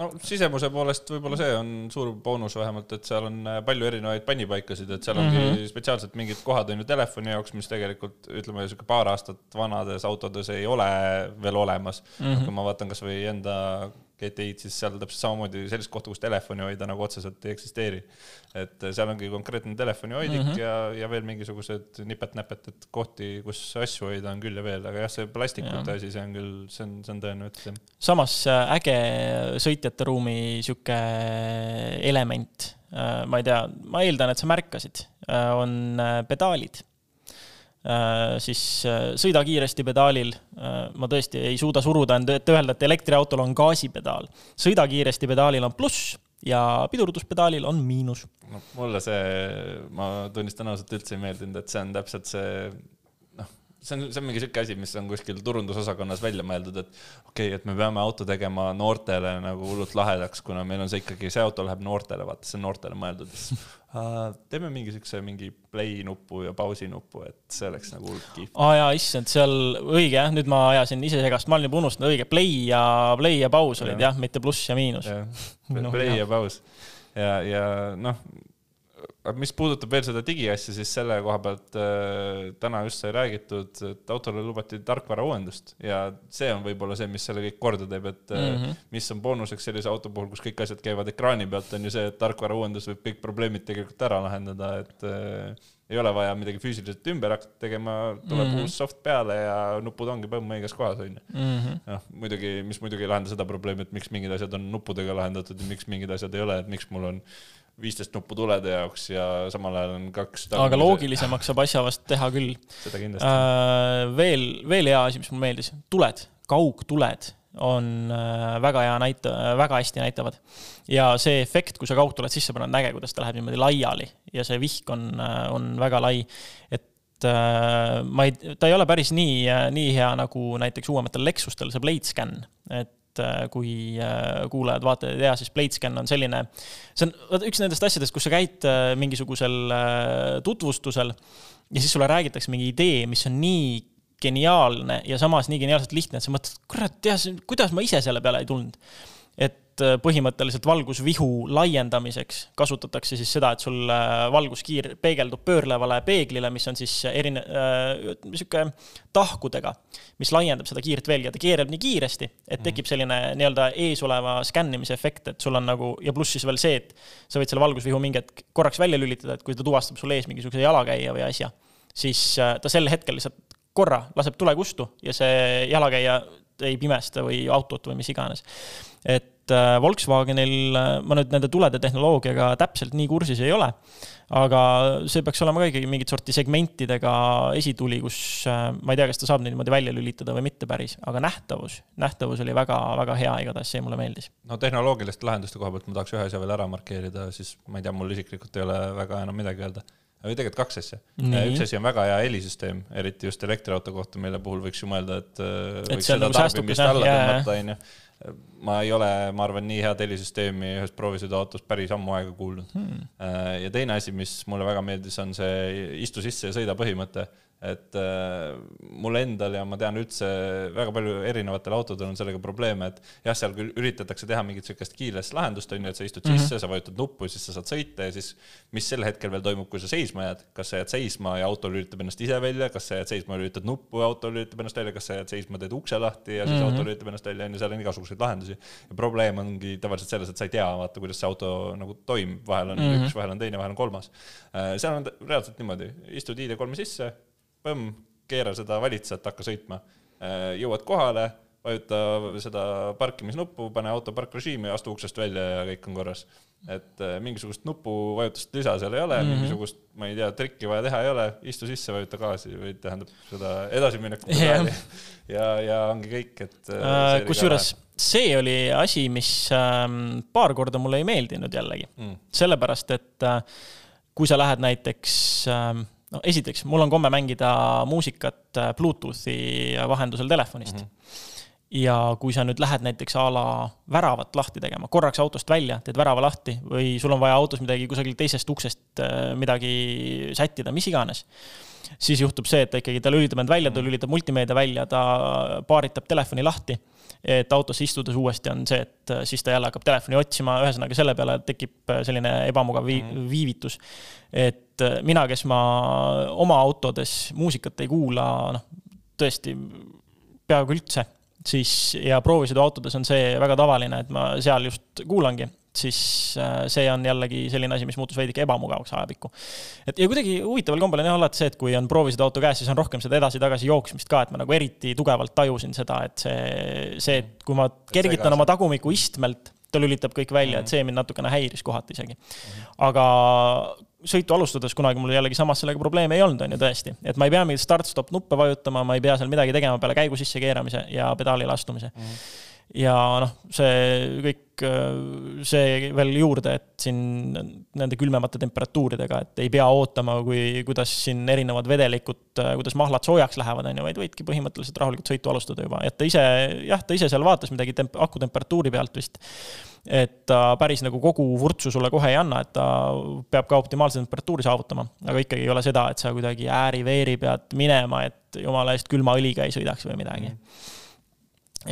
no sisemuse poolest võib-olla see on suur boonus vähemalt, et seal on äh, palju erinevaid pannipaikasid, et seal ongi mm -hmm. spetsiaalselt mingid kohad on ju telefoni jaoks, mis tegelikult ütleme, sihuke paar aastat vanades autodes ei ole veel olemas mm. -hmm. kui ma vaatan kasvõi enda GTI-d, siis seal täpselt samamoodi sellist kohta, kus telefoni hoida nagu otseselt ei eksisteeri. et seal ongi konkreetne telefonihoidik mm -hmm. ja, ja veel mingisugused nipet-näpet, et kohti, kus asju hoida on küll ja veel, aga jah, see plastikute asi, see on küll, see on, see on jah. samas äh, äge sõitjate ruumi sihuke element, äh, ma ei tea, ma eeldan, et sa märkasid, äh, on pedaalid Äh, siis äh, sõida kiiresti pedaalil. Äh, ma tõesti ei suuda suruda end, et öelda, et elektriautol on gaasipedaal. sõida kiiresti pedaalil on pluss ja pidurduspedaalil on miinus. no mulle see, ma tunnistan ausalt, üldse ei meeldinud, et see on täpselt see see on, see on mingi sihuke asi, mis on kuskil turundusosakonnas välja mõeldud, et okei okay,, et me peame auto tegema noortele nagu hullult lahedaks, kuna meil on see ikkagi, see auto läheb noortele, vaata, see on noortele mõeldud. teeme mingi siukse mingi play nupu ja pausi nupu, et see oleks nagu hullult kihvt. aa jaa, issand, seal õige jah, nüüd ma ajasin ise segast, ma olin juba unustanud, õige, play ja, play ja paus olid jah ja,, mitte pluss ja miinus. No, play ja paus ja, ja noh mis puudutab veel seda digiasja, siis selle koha pealt äh, täna just sai räägitud, et autole lubati tarkvarauuendust ja see on võib-olla see, mis selle kõik korda teeb, et mm -hmm. mis on boonuseks sellise auto puhul, kus kõik asjad käivad ekraani pealt, on ju see, et tarkvarauuendus võib kõik probleemid tegelikult ära lahendada, et äh, ei ole vaja midagi füüsiliselt ümber hakata tegema, tuleb mm -hmm. uus soft peale ja nupud ongi põmm õiges kohas, on ju. Mhm. noh, muidugi, mis muidugi ei lahenda seda probleemi, et miks mingid asjad on nuppudega lahendatud ja miks mingid asjad ei ole, et miks mul on viisteist nuppu tulede jaoks ja samal ajal on kaks aga loogilisemaks saab asja vast teha küll. seda kindlasti äh,. veel, veel hea asi, mis mulle meeldis, tuled, kaugtuled on äh, väga hea näita-, väga hästi näitavad. ja see efekt, kui sa kaugtuled sisse paned, on äge, kuidas ta läheb niimoodi laiali ja see vihk on, äh, on väga lai. et äh, ma ei, ta ei ole päris nii, nii hea nagu näiteks uuematel Lexustel see Blade Scan, et et äh, kui äh, kuulajad-vaatajad ei tea, siis Platescan on selline, see on üks nendest asjadest, kus sa käid äh, mingisugusel tutvustusel ja siis sulle räägitakse mingi idee, mis on nii geniaalne ja samas nii geniaalselt lihtne, et sa mõtled, kurat, kuidas ma ise selle peale ei tulnud. Et äh, põhimõtteliselt valgusvihu laiendamiseks kasutatakse siis seda, et sul äh, valguskiir peegeldub pöörlevale peeglile, mis on siis erine- äh,, sihuke tahkudega, mis laiendab seda kiirt veelgi ja ta keerab nii kiiresti, et mhm. tekib selline nii-öelda eesoleva skännimise efekt, et sul on nagu ja pluss siis veel see, et sa võid selle valgusvihu mingi hetk korraks välja lülitada, et kui ta tuvastab sul ees mingisuguse jalakäija või asja, siis äh, ta sel hetkel lihtsalt korra laseb tule kustu ja see jalakäija ei pimesta või autot või mis iganes. et äh, Volkswagenil, äh, ma nüüd nende tulede tehnoloogiaga täpselt nii kursis ei ole, aga see peaks olema ka ikkagi mingit sorti segmentidega esituli, kus äh, ma ei tea, kas ta saab niimoodi välja lülitada või mitte päris, aga nähtavus, nähtavus oli väga, väga hea, igatahes see mulle meeldis. no tehnoloogiliste lahenduste koha pealt ma tahaks ühe asja veel ära markeerida, siis ma ei tea, mul isiklikult ei ole väga enam midagi öelda või tegelikult kaks asja. üks asi on väga hea helisüsteem, eriti just elektriauto kohta, mille puhul võiks ju mõelda, et võiks seda nagu tarbimist alla tõmmata, onju. Ma ei ole, ma arvan, nii head helisüsteemi ühes proovisõiduautos päris ammu aega kuulnud. Hmm.. ja teine asi, mis mulle väga meeldis, on see istu sisse ja sõida põhimõte et äh, mul endal ja ma tean üldse väga palju erinevatel autodel on sellega probleeme, et jah, seal küll üritatakse teha mingit sihukest kiirest lahendust, on ju, et sa istud mm -hmm. sisse, sa vajutad nuppu, siis sa saad sõita ja siis mis sel hetkel veel toimub, kui sa seisma jääd, kas sa jääd seisma ja auto lülitab ennast ise välja, kas sa jääd seisma ja lülitad nuppu ja auto lülitab ennast välja, kas sa jääd seisma, teed ukse lahti ja siis mm -hmm. auto lülitab ennast välja, on ju, seal on igasuguseid lahendusi. ja probleem ongi tavaliselt selles, et sa ei tea, vaata, kuidas see auto nagu toimib, vahel on mm -hmm. üks, vahel on teine, vahel on kolmas. Äh, seal on reaalselt niimoodi, istud ID3-e sisse põmm, keera seda valitsejat, hakka sõitma. Äh, jõuad kohale, vajuta seda parkimisnuppu, pane auto parkrežiimi, astu uksest välja ja kõik on korras. et äh, mingisugust nupuvajutust lisa seal ei ole mm, -hmm. mingisugust, ma ei tea, trikki vaja teha ei ole, istu sisse, vajuta gaasi või tähendab seda edasiminekut yeah. ja, ja ongi kõik, et äh,. kusjuures see oli asi, mis ähm, paar korda mulle ei meeldinud jällegi mm., sellepärast et äh, kui sa lähed näiteks ähm, no esiteks, mul on komme mängida muusikat äh, Bluetoothi vahendusel telefonist mm. -hmm. ja kui sa nüüd lähed näiteks a la väravat lahti tegema, korraks autost välja, teed värava lahti või sul on vaja autos midagi kusagilt teisest uksest äh, midagi sättida, mis iganes siis juhtub see, et ta ikkagi, ta lülitab end välja, ta mhm. lülitab multimeedia välja, ta paaritab telefoni lahti et autosse istudes uuesti on see, et äh, siis ta jälle hakkab telefoni otsima, ühesõnaga selle peale tekib äh, selline ebamugav vi mm. viivitus. et äh, mina, kes ma oma autodes muusikat ei kuula, noh, tõesti peaaegu üldse, siis ja proovisõiduautodes on see väga tavaline, et ma seal just kuulangi siis äh, see on jällegi selline asi, mis muutus veidike ebamugavaks ajapikku. et ja kuidagi huvitaval kombel on jah alati see, et kui on proovisid auto käes, siis on rohkem seda edasi-tagasi jooksmist ka, et ma nagu eriti tugevalt tajusin seda, et see, see, et kui ma kergitan oma tagumiku istmelt, ta lülitab kõik välja mm, -hmm. et see mind natukene häiris kohati isegi. -hmm. aga sõitu alustades kunagi mul jällegi samas sellega probleeme ei olnud, on ju tõesti, et ma ei pea mingeid start-stop nuppe vajutama, ma ei pea seal midagi tegema peale käigu sisse keeramise ja pedaalile astumise mm. -hmm ja noh, see kõik, see veel juurde, et siin nende külmemate temperatuuridega, et ei pea ootama, kui, kuidas siin erinevad vedelikud, kuidas mahlad soojaks lähevad, on ju, vaid võidki põhimõtteliselt rahulikult sõitu alustada juba, et ta ise, jah, ta ise seal vaatas midagi temp-, aku temperatuuri pealt vist et ta päris nagu kogu vurtsu sulle kohe ei anna, et ta peab ka optimaalse temperatuuri saavutama, aga ikkagi ei ole seda, et sa kuidagi ääri-veeri pead minema, et jumala eest külma õliga ei sõidaks või midagi. Mm.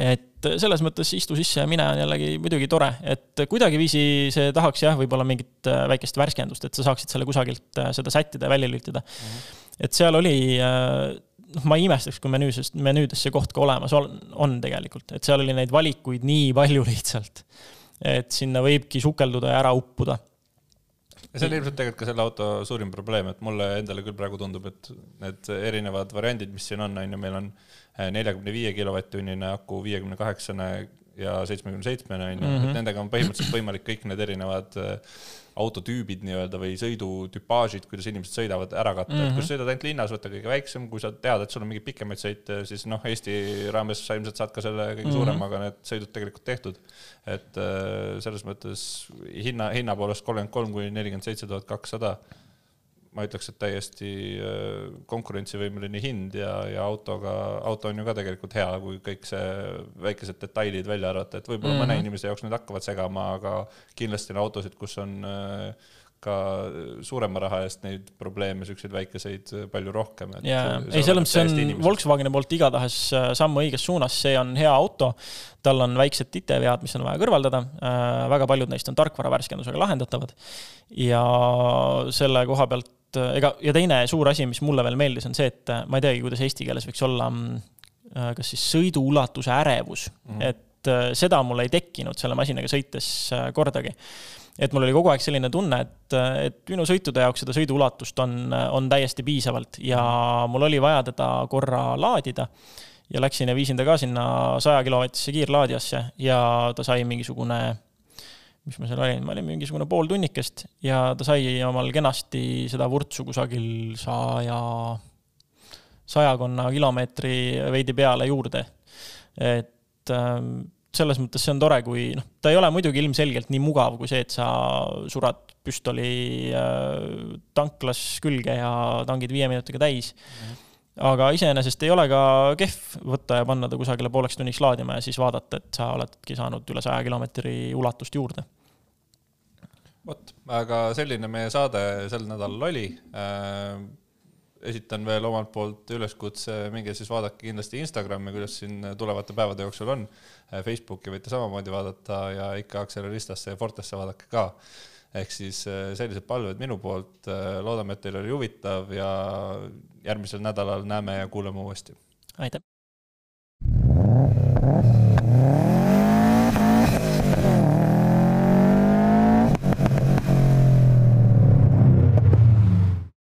et selles mõttes istu sisse ja mine on jällegi muidugi tore, et kuidagiviisi see tahaks jah, võib-olla mingit äh, väikest värskendust, et sa saaksid selle kusagilt äh, seda sättida ja välja lülitada mm. -hmm. et seal oli äh, noh, ma ei imestaks, kui menüüs, menüüdes see koht ka olemas on, on tegelikult, et seal oli neid valikuid nii palju lihtsalt et sinna võibki sukelduda ja ära uppuda. Ja see on ilmselt tegelikult ka selle auto suurim probleem, et mulle endale küll praegu tundub, et need erinevad variandid, mis siin on, on ju, meil on eh, neljakümne viie kilovatt-tunnine aku, viiekümne kaheksane ja seitsmekümne seitsmene, on ju, et mhm. nendega on põhimõtteliselt võimalik kõik need erinevad äh, autotüübid nii-öelda või sõidutüpaažid, kuidas inimesed sõidavad, ära katta mm, -hmm. et kui sa sõidad ainult linnas, võta kõige väiksem, kui sa tead, et sul on mingeid pikemaid sõite, siis noh, Eesti raames sa ilmselt saad ka selle kõige mm -hmm. suuremaga need sõidud tegelikult tehtud. et äh, selles mõttes hinna, hinna poolest kolmkümmend kolm kuni nelikümmend seitse tuhat kakssada ma ütleks, et täiesti äh, konkurentsivõimeline hind ja, ja autoga, auto on ju ka tegelikult hea, kui kõik see väikesed detailid välja arvata, et võib-olla mm -hmm. mõne inimese jaoks need hakkavad segama, aga kindlasti on autosid, kus on äh, ka suurema raha eest neid probleeme, siukseid väikeseid palju rohkem. jaa, ei selles mõttes see on Volkswageni poolt igatahes äh, samm õiges suunas, see on hea auto, tal on väiksed titevead, mis on vaja kõrvaldada, väga paljud neist on tarkvara värskendusega lahendatavad ja selle koha pealt et äh, ega, ja teine suur asi, mis mulle veel meeldis, on see, et äh, ma ei teagi, kuidas eesti keeles võiks olla, mm, äh, kas siis sõiduulatuse ärevus mm, -hmm. et seda mul ei tekkinud selle masinaga sõites kordagi. et mul oli kogu aeg selline tunne, et, et minu sõitude jaoks seda sõiduulatust on, on täiesti piisavalt ja mul oli vaja teda korra laadida ja läksin ja viisin ta ka sinna saja kilovatisse kiirlaadijasse ja ta sai mingisugune mis ma seal olin, ma olin mingisugune pool tunnikest ja ta sai omal kenasti seda vurtsu kusagil saja, sajakonna kilomeetri veidi peale juurde. et ähm, selles mõttes see on tore, kui noh, ta ei ole muidugi ilmselgelt nii mugav kui see, et sa surad püstoli äh, tanklas külge ja tangid viie minutiga täis mm. -hmm aga iseenesest ei ole ka kehv võtta ja panna ta kusagile pooleks tunniks laadima ja siis vaadata, et sa oledki saanud üle saja kilomeetri ulatust juurde vot, aga selline meie saade sel nädalal oli äh,. esitan veel omalt poolt üleskutse, minge siis vaadake kindlasti Instagrami, kuidas siin tulevate päevade jooksul on. Äh, Facebooki võite samamoodi vaadata ja ikka Acceleristasse ja Fortesse vaadake ka. ehk siis äh, sellised palved minu poolt, loodame, et teil oli huvitav ja järgmisel nädalal näeme ja kuuleme uuesti. aitäh!